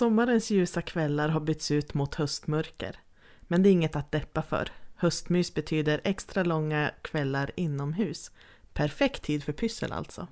Sommarens ljusa kvällar har bytts ut mot höstmörker. Men det är inget att deppa för. Höstmys betyder extra långa kvällar inomhus. Perfekt tid för pyssel alltså.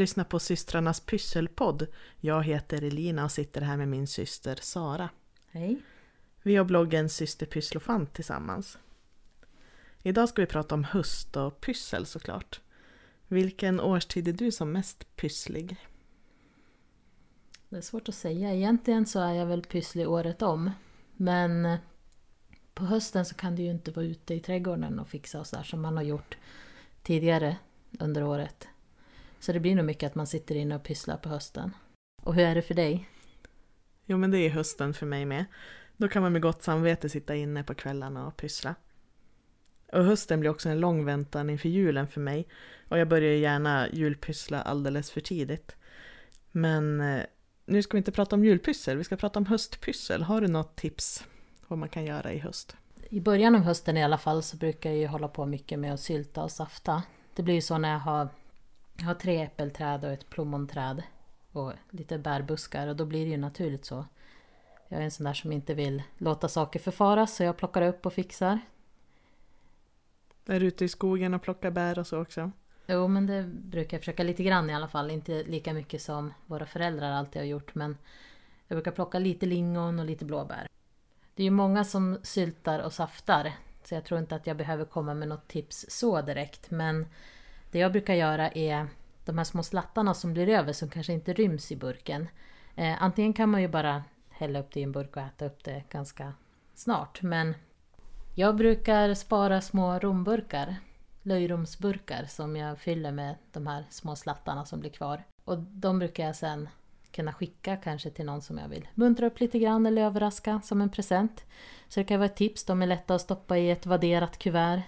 Lyssnar på systrarnas pysselpodd. Jag heter Elina och sitter här med min syster Sara. Hej. Vi har bloggen Syster Pysslofant tillsammans. Idag ska vi prata om höst och pyssel såklart. Vilken årstid är du som mest pysslig? Det är svårt att säga. Egentligen så är jag väl pysslig året om. Men på hösten så kan du ju inte vara ute i trädgården och fixa och sådär som man har gjort tidigare under året. Så det blir nog mycket att man sitter inne och pysslar på hösten. Och hur är det för dig? Jo men det är hösten för mig med. Då kan man med gott samvete sitta inne på kvällarna och pyssla. Och hösten blir också en lång väntan inför julen för mig. Och jag börjar gärna julpyssla alldeles för tidigt. Men eh, nu ska vi inte prata om julpyssel, vi ska prata om höstpyssel. Har du något tips vad man kan göra i höst? I början av hösten i alla fall så brukar jag ju hålla på mycket med att sylta och safta. Det blir ju så när jag har jag har tre äppelträd och ett plommonträd och lite bärbuskar och då blir det ju naturligt så. Jag är en sån där som inte vill låta saker förfaras så jag plockar upp och fixar. Är du ute i skogen och plockar bär och så också? Jo men det brukar jag försöka lite grann i alla fall. Inte lika mycket som våra föräldrar alltid har gjort men jag brukar plocka lite lingon och lite blåbär. Det är ju många som syltar och saftar så jag tror inte att jag behöver komma med något tips så direkt men det jag brukar göra är de här små slattarna som blir över som kanske inte ryms i burken. Eh, antingen kan man ju bara hälla upp det i en burk och äta upp det ganska snart. Men jag brukar spara små romburkar, löjromsburkar som jag fyller med de här små slattarna som blir kvar. Och de brukar jag sen kunna skicka kanske till någon som jag vill muntra upp lite grann eller överraska som en present. Så det kan vara ett tips, de är lätta att stoppa i ett vadderat kuvert.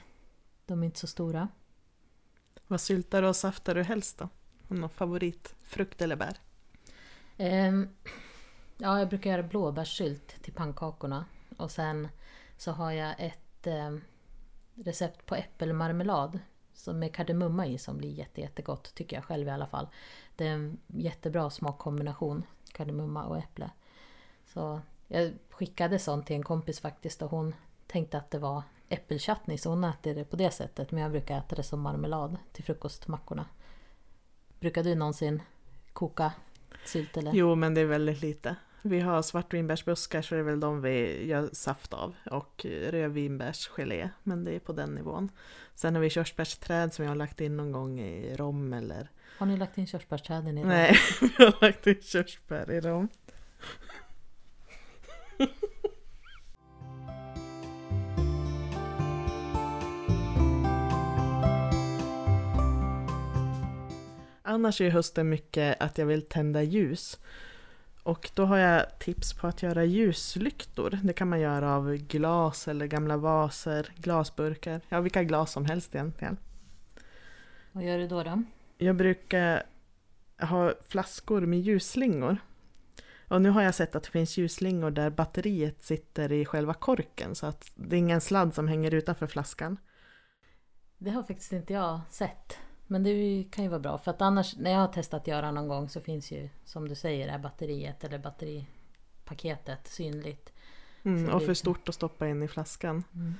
De är inte så stora. Vad syltar och saftar du helst då? Har Någon favorit? Frukt eller bär? Um, ja, jag brukar göra blåbärssylt till pannkakorna. Och sen så har jag ett um, recept på äppelmarmelad som med kardemumma i som blir jätte, jättegott tycker jag själv i alla fall. Det är en jättebra smakkombination, kardemumma och äpple. Så jag skickade sånt till en kompis faktiskt och hon tänkte att det var äppelchutney så hon äter det på det sättet. Men jag brukar äta det som marmelad till frukostmackorna. Brukar du någonsin koka sylt eller? Jo men det är väldigt lite. Vi har svartvinbärsbuskar så det är väl de vi gör saft av och rödvinbärsgelé men det är på den nivån. Sen har vi körsbärsträd som jag har lagt in någon gång i rom eller... Har ni lagt in körsbärsträden i rom? Nej, vi har lagt in körsbär i rom. Annars är hösten mycket att jag vill tända ljus. Och då har jag tips på att göra ljuslyktor. Det kan man göra av glas eller gamla vaser, glasburkar, ja vilka glas som helst egentligen. Vad gör du då? då? Jag brukar ha flaskor med ljusslingor. Och nu har jag sett att det finns ljusslingor där batteriet sitter i själva korken så att det är ingen sladd som hänger utanför flaskan. Det har faktiskt inte jag sett. Men det kan ju vara bra för att annars när jag har testat att göra någon gång så finns ju som du säger det här batteriet eller batteripaketet synligt. Mm, och för stort att stoppa in i flaskan. Mm.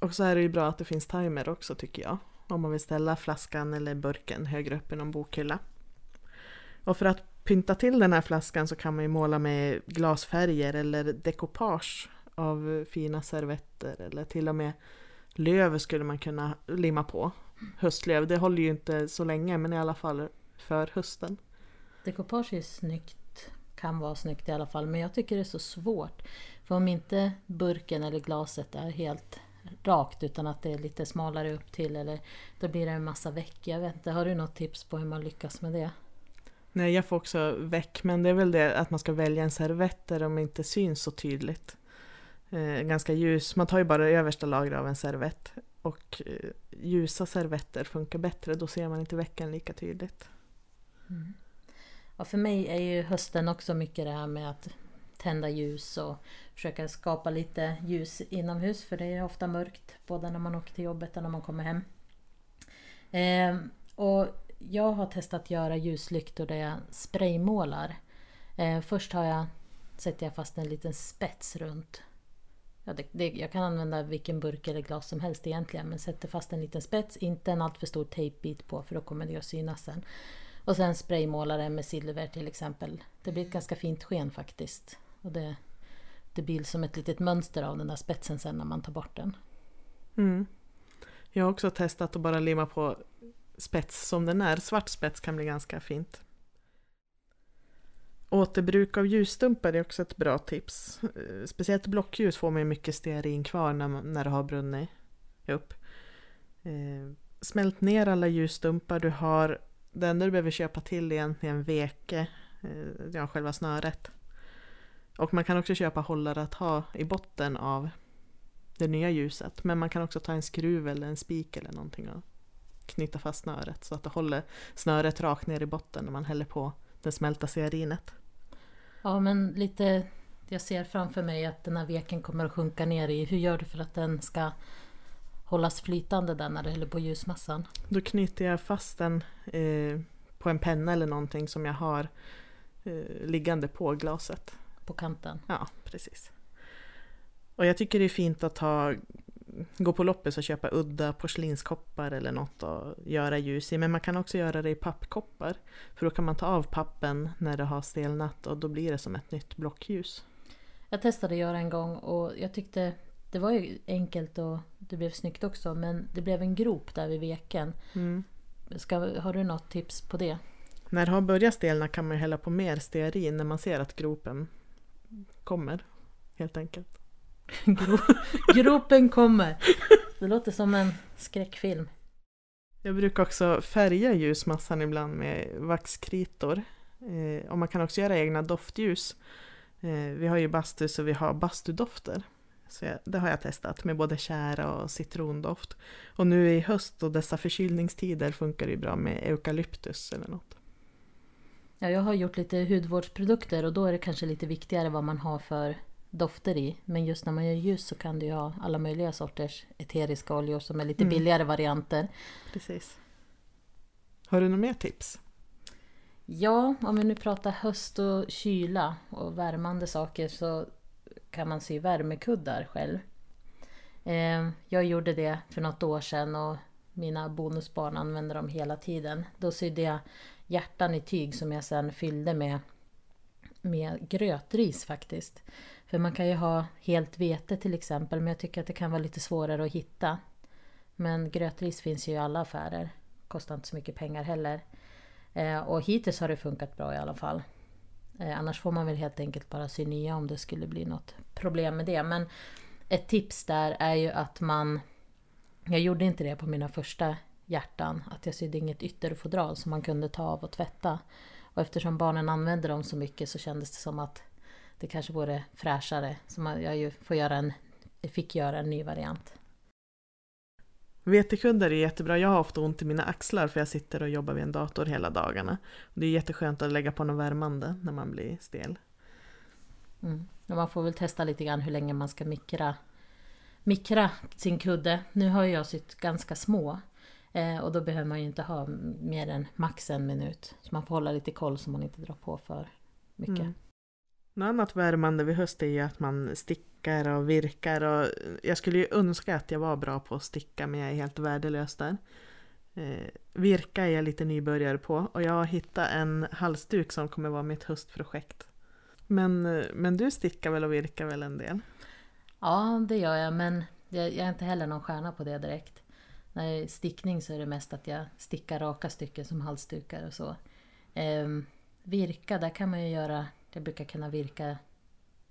Och så är det ju bra att det finns timer också tycker jag. Om man vill ställa flaskan eller burken högre upp i någon bokhylla. Och för att pynta till den här flaskan så kan man ju måla med glasfärger eller dekopage av fina servetter eller till och med löv skulle man kunna limma på höstlöv. Det håller ju inte så länge men i alla fall för hösten. Dekopage är snyggt, kan vara snyggt i alla fall, men jag tycker det är så svårt. För om inte burken eller glaset är helt rakt utan att det är lite smalare upp till eller då blir det en massa väck. Jag vet inte, har du något tips på hur man lyckas med det? Nej, jag får också väck, men det är väl det att man ska välja en servett där de inte syns så tydligt. Eh, ganska ljus, man tar ju bara översta lagret av en servett och eh, ljusa servetter funkar bättre, då ser man inte veckan lika tydligt. Mm. Ja, för mig är ju hösten också mycket det här med att tända ljus och försöka skapa lite ljus inomhus för det är ofta mörkt både när man åker till jobbet och när man kommer hem. Eh, och jag har testat att göra ljuslyktor där jag spraymålar. Eh, först har jag sätter jag fast en liten spets runt. Ja, det, det, jag kan använda vilken burk eller glas som helst egentligen men sätter fast en liten spets, inte en alltför stor tejpbit på för då kommer det att synas sen. Och sen spraymålare med silver till exempel. Det blir ett ganska fint sken faktiskt. Och det, det blir som ett litet mönster av den där spetsen sen när man tar bort den. Mm. Jag har också testat att bara limma på spets som den är. Svart spets kan bli ganska fint. Återbruk av ljusstumpar är också ett bra tips. Eh, speciellt blockljus får man ju mycket stearin kvar när, man, när det har brunnit upp. Eh, smält ner alla ljusstumpar du har. Det enda du behöver köpa till är egentligen veke, eh, ja, själva snöret. Och man kan också köpa hållare att ha i botten av det nya ljuset. Men man kan också ta en skruv eller en spik eller någonting och knyta fast snöret så att det håller snöret rakt ner i botten när man häller på det smälta stearinet. Ja men lite, jag ser framför mig att den här veken kommer att sjunka ner i. Hur gör du för att den ska hållas flytande där när du häller på ljusmassan? Då knyter jag fast den eh, på en penna eller någonting som jag har eh, liggande på glaset. På kanten? Ja, precis. Och jag tycker det är fint att ha, gå på loppis och köpa udda porslinskoppar eller något och göra ljus i. Men man kan också göra det i pappkoppar. För då kan man ta av pappen när det har stelnat och då blir det som ett nytt blockljus. Jag testade att göra en gång och jag tyckte det var ju enkelt och det blev snyggt också men det blev en grop där vid veken. Mm. Ska, har du något tips på det? När det har börjat stelna kan man hälla på mer stearin när man ser att gropen kommer. Helt enkelt. Gropen kommer. Det låter som en skräckfilm. Jag brukar också färga ljusmassan ibland med vaxkritor. Eh, och man kan också göra egna doftljus. Eh, vi har ju bastu så vi har bastudofter. Så jag, det har jag testat med både kära och citrondoft. Och nu i höst och dessa förkylningstider funkar det ju bra med eukalyptus eller något. Ja, jag har gjort lite hudvårdsprodukter och då är det kanske lite viktigare vad man har för dofter i. Men just när man gör ljus så kan du ju ha alla möjliga sorters eteriska oljor som är lite mm. billigare varianter. Precis. Har du några mer tips? Ja, om vi nu pratar höst och kyla och värmande saker så kan man sy värmekuddar själv. Eh, jag gjorde det för något år sedan och mina bonusbarn använder dem hela tiden. Då sydde jag hjärtan i tyg som jag sedan fyllde med, med grötris faktiskt. För man kan ju ha helt vete till exempel men jag tycker att det kan vara lite svårare att hitta. Men grötris finns ju i alla affärer. Kostar inte så mycket pengar heller. Eh, och hittills har det funkat bra i alla fall. Eh, annars får man väl helt enkelt bara sy nya om det skulle bli något problem med det. Men ett tips där är ju att man... Jag gjorde inte det på mina första hjärtan. Att jag sydde inget ytterfodral som man kunde ta av och tvätta. Och eftersom barnen använde dem så mycket så kändes det som att det kanske vore fräschare. Så jag ju får göra en, fick göra en ny variant. Vetekuddar är jättebra. Jag har ofta ont i mina axlar för jag sitter och jobbar vid en dator hela dagarna. Det är jätteskönt att lägga på något värmande när man blir stel. Mm. man får väl testa lite grann hur länge man ska mikra, mikra sin kudde. Nu har jag sytt ganska små. Eh, och då behöver man ju inte ha mer än max en minut. Så man får hålla lite koll så man inte drar på för mycket. Mm. Något annat värmande vid höst är ju att man stickar och virkar och jag skulle ju önska att jag var bra på att sticka men jag är helt värdelös där. Eh, virka är jag lite nybörjare på och jag har hittat en halsduk som kommer vara mitt höstprojekt. Men, men du stickar väl och virkar väl en del? Ja, det gör jag men jag, jag är inte heller någon stjärna på det direkt. När det är stickning så är det mest att jag stickar raka stycken som halsdukar och så. Eh, virka, där kan man ju göra jag brukar kunna virka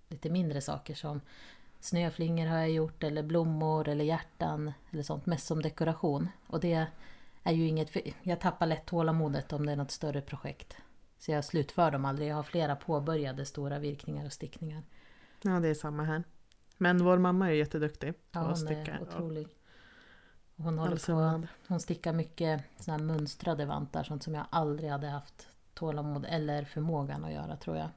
lite mindre saker som snöflingor har jag gjort eller blommor eller hjärtan eller sånt. Mest som dekoration. Och det är ju inget... Jag tappar lätt tålamodet om det är något större projekt. Så jag slutför dem aldrig. Jag har flera påbörjade stora virkningar och stickningar. Ja, det är samma här. Men vår mamma är jätteduktig på ja, att sticka. Ja, otrolig. Hon, håller Eller på, hon stickar mycket såna här mönstrade vantar, sånt som jag aldrig hade haft tålamod eller förmågan att göra tror jag.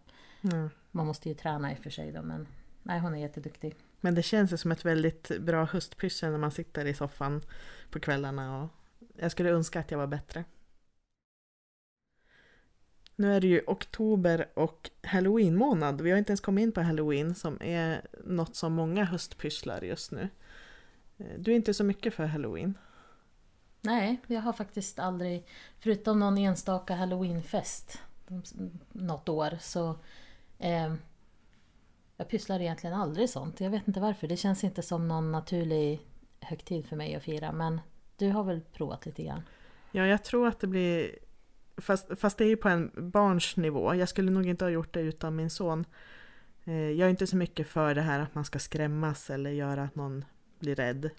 Mm. Man måste ju träna i och för sig då men nej hon är jätteduktig. Men det känns ju som ett väldigt bra höstpyssel när man sitter i soffan på kvällarna. Och jag skulle önska att jag var bättre. Nu är det ju oktober och halloween månad. Vi har inte ens kommit in på halloween som är något som många höstpysslar just nu. Eh, Du är inte så mycket för halloween. Nej, jag har faktiskt aldrig, förutom någon enstaka halloweenfest något år så eh, jag pysslar egentligen aldrig sånt. Jag vet inte varför. Det känns inte som någon naturlig högtid för mig att fira. Men du har väl provat lite grann? Ja, jag tror att det blir... Fast, fast det är ju på en barns nivå. Jag skulle nog inte ha gjort det utan min son. Eh, Jag är inte så mycket för det här att man ska skrämmas eller göra att någon blir rädd.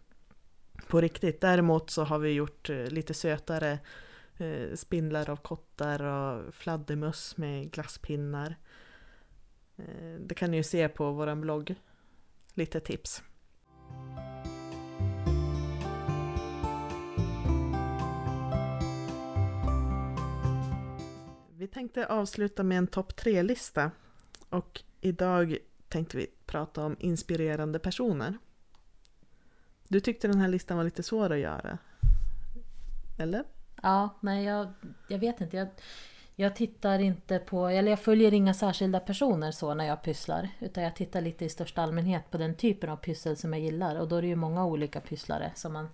På riktigt. Däremot så har vi gjort eh, lite sötare eh, spindlar av kottar och fladdermöss med glasspinnar. Eh, det kan ni ju se på vår blogg. Lite tips. Vi tänkte avsluta med en topp tre-lista. Och idag tänkte vi prata om inspirerande personer. Du tyckte den här listan var lite svår att göra? Eller? Ja, nej jag, jag vet inte. Jag, jag tittar inte på, eller jag följer inga särskilda personer så när jag pysslar. Utan jag tittar lite i största allmänhet på den typen av pyssel som jag gillar. Och då är det ju många olika pysslare som man,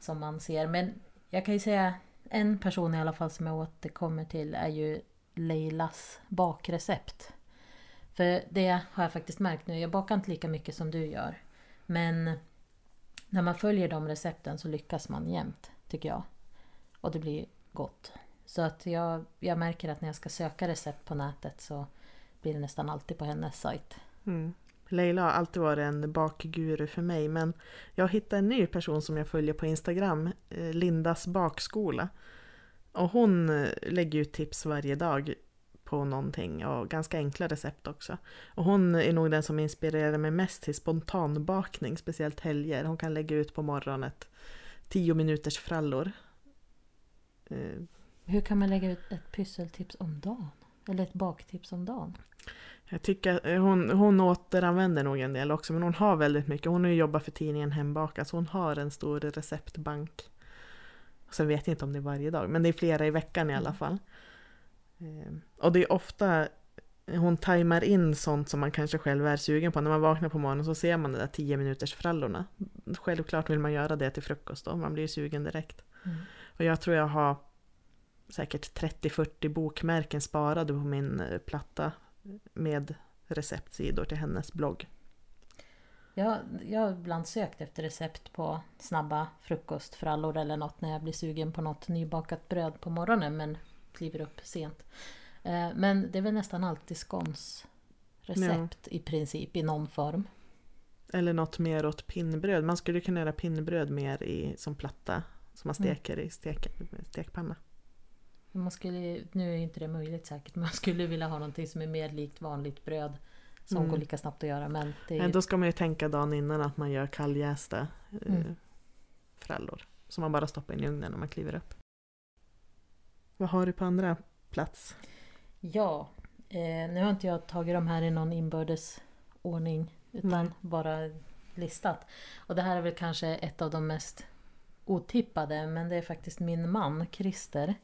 som man ser. Men jag kan ju säga en person i alla fall som jag återkommer till är ju Leilas bakrecept. För det har jag faktiskt märkt nu. Jag bakar inte lika mycket som du gör. Men när man följer de recepten så lyckas man jämt, tycker jag. Och det blir gott. Så att jag, jag märker att när jag ska söka recept på nätet så blir det nästan alltid på hennes sajt. Mm. Leila har alltid varit en bakguru för mig men jag hittade en ny person som jag följer på Instagram, eh, Lindas bakskola. Och hon eh, lägger ut tips varje dag på någonting och ganska enkla recept också. Och hon är nog den som inspirerar mig mest till spontanbakning, speciellt helger. Hon kan lägga ut på morgonen tio 10 minuters frallor. Eh, hur kan man lägga ut ett pysseltips om dagen? Eller ett baktips om dagen? Jag tycker eh, hon, hon återanvänder nog en del också, men hon har väldigt mycket. Hon har ju jobbat för tidningen Hembaka, så hon har en stor receptbank. Sen vet jag inte om det är varje dag, men det är flera i veckan i alla fall. Eh, Och det är ofta hon tajmar in sånt som man kanske själv är sugen på. När man vaknar på morgonen så ser man de där 10 minuters frallorna. Självklart vill man göra det till frukost då, man blir ju sugen direkt. Mm. Och jag tror jag har säkert 30-40 bokmärken sparade på min eh, platta med receptsidor till hennes blogg. Jag, jag har ibland sökt efter recept på snabba frukostfrallor eller något när jag blir sugen på något nybakat bröd på morgonen men kliver upp sent. Eh, Men det är väl nästan alltid skons recept i princip i någon form. Eller något mer åt pinnbröd. Man skulle kunna göra pinnbröd mer i, som platta som man Mm. steker i stek, stekpanna. Man skulle, nu är inte det möjligt säkert men man skulle vilja ha någonting som är mer likt vanligt bröd. Som Mm. går lika snabbt att göra men det är Men då ska man ju tänka dagen innan att man gör kalljästa eh, Mm. frallor. Som man bara stoppar in i ugnen när man kliver upp. Vad har du på andra plats? Ja, eh, nu har inte jag tagit de här i någon inbördes ordning utan Nej. bara listat. Och det här är väl kanske ett av de mest otippade men det är faktiskt min man Christer.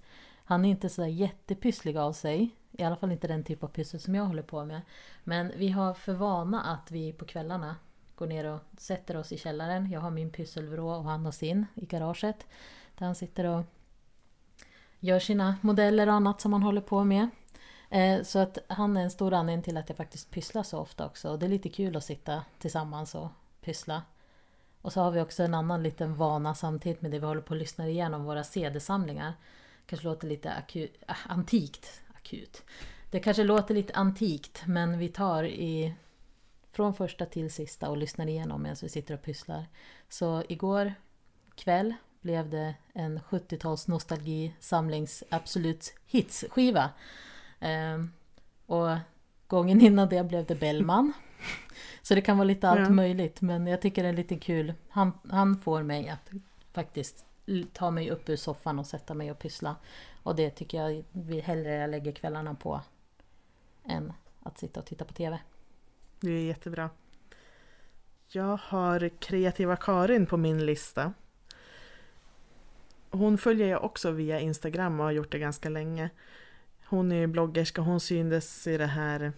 Han är inte sådär jättepysslig av sig. I alla fall inte den typ av pyssel som jag håller på med. Men vi har för vana att vi på kvällarna går ner och sätter oss i källaren. Jag har min pysselvrå och han har sin i garaget. Där han sitter och gör sina modeller och annat som han håller på med. Eh, så att han är en stor anledning till att jag faktiskt pysslar så ofta också. Och det är lite kul att sitta tillsammans och pyssla. Och så har vi också en annan liten vana samtidigt med det vi håller på att lyssna igenom våra CD-samlingar. Kanske låter lite akut, äh, antikt. Akut. Det kanske låter lite antikt men vi tar i från första till sista och lyssnar igenom medan vi sitter och pysslar. Så igår kväll blev det en 70-tals nostalgi samlings Absolut Hits skiva. Ehm, och gången innan det blev det Bellman. Så det kan vara lite allt Ja. möjligt men jag tycker det är lite kul. Han, han får mig att faktiskt ta mig upp ur soffan och sätta mig och pyssla. Och det tycker jag vi hellre jag lägger kvällarna på än att sitta och titta på TV. Det är jättebra. Jag har kreativa Karin på min lista. Hon följer jag också via Instagram och har gjort det ganska länge. Hon är ju bloggerska, hon syntes i det här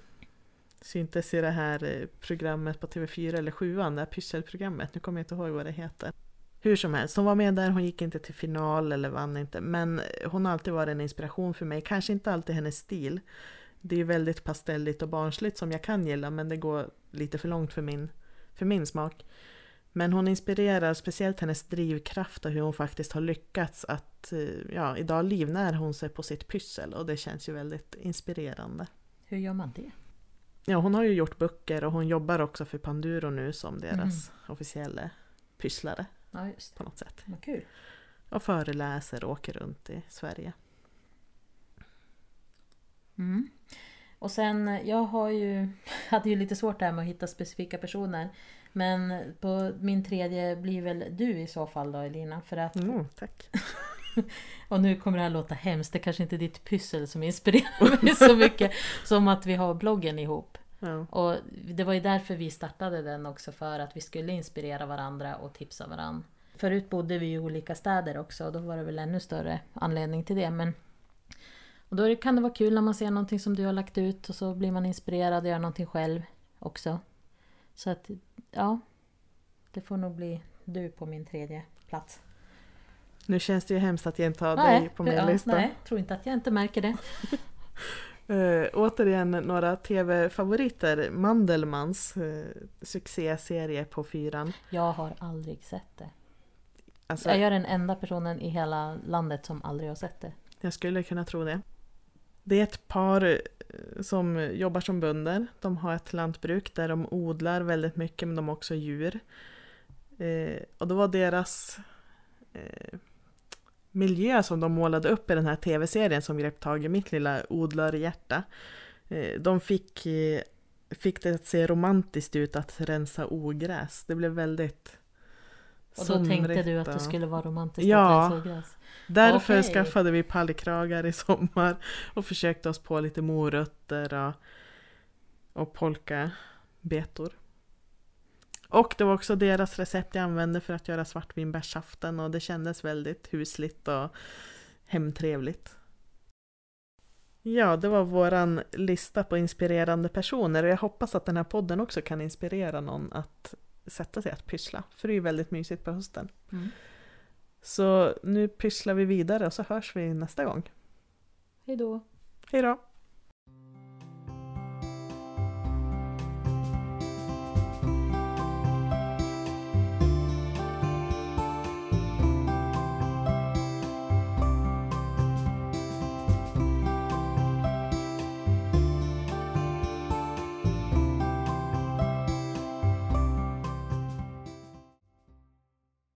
syntes i det här eh, programmet på TV4 eller 7 det här pysselprogrammet. Nu kommer jag inte ihåg vad det heter. Hur som helst, hon var med där, hon gick inte till final eller vann inte. Men hon har alltid varit en inspiration för mig. Kanske inte alltid hennes stil. Det är väldigt pastelligt och barnsligt som jag kan gilla men det går lite för långt för min, för min smak. Men hon inspirerar, speciellt hennes drivkraft och hur hon faktiskt har lyckats att, eh, ja, idag livnär hon sig på sitt pyssel och det känns ju väldigt inspirerande. Hur gör man det? Ja, hon har ju gjort böcker och hon jobbar också för Panduro nu som deras officiella pysslare Ja, just på något sätt. Vad kul. Och föreläser och åker runt i Sverige. Mm. Och sen, jag har ju, hade ju lite svårt där med att hitta specifika personer. Men på min tredje blir väl du i så fall då Elina. För att, Mm, tack. och nu kommer det här låta hemskt, det kanske inte är ditt pyssel som inspirerar mig så mycket. Som att vi har bloggen ihop. Ja. Och det var ju därför vi startade den också, för att vi skulle inspirera varandra och tipsa varandra. Förut bodde vi i olika städer också och då var det väl ännu större anledning till det. Men och då kan det vara kul när man ser någonting som du har lagt ut och så blir man inspirerad och gör någonting själv också. Så att, ja. Det får nog bli du på min tredje plats. Nu känns det ju hemskt att jag inte har dig på min ja, lista. Nej, tror inte att jag inte märker det. Uh, återigen några tv-favoriter. Mandelmans uh, succéserie på fyran. Jag har aldrig sett det. Alltså, Jag är den enda personen i hela landet som aldrig har sett det. Jag skulle kunna tro det. Det är ett par eh, som jobbar som bönder. De har ett lantbruk där de odlar väldigt mycket men de har också djur. Eh, och det var deras eh, miljö som de målade upp i den här tv-serien som grep tag i mitt lilla odlarhjärta. Eh, de fick, eh, fick det att se romantiskt ut att rensa ogräs. Det blev väldigt Och då tänkte du att det skulle vara romantiskt Ja. att rensa ogräs? Därför Okej. skaffade vi pallkragar i sommar och försökte oss på lite morötter och, och polkabetor. Och det var också deras recept jag använde för att göra svartvinbärssaften och det kändes väldigt husligt och hemtrevligt. Ja, det var våran lista på inspirerande personer och jag hoppas att den här podden också kan inspirera någon att sätta sig att pyssla. För det är ju väldigt mysigt på hösten. Mm. Så nu pysslar vi vidare och så hörs vi nästa gång. Hej då! Hej då!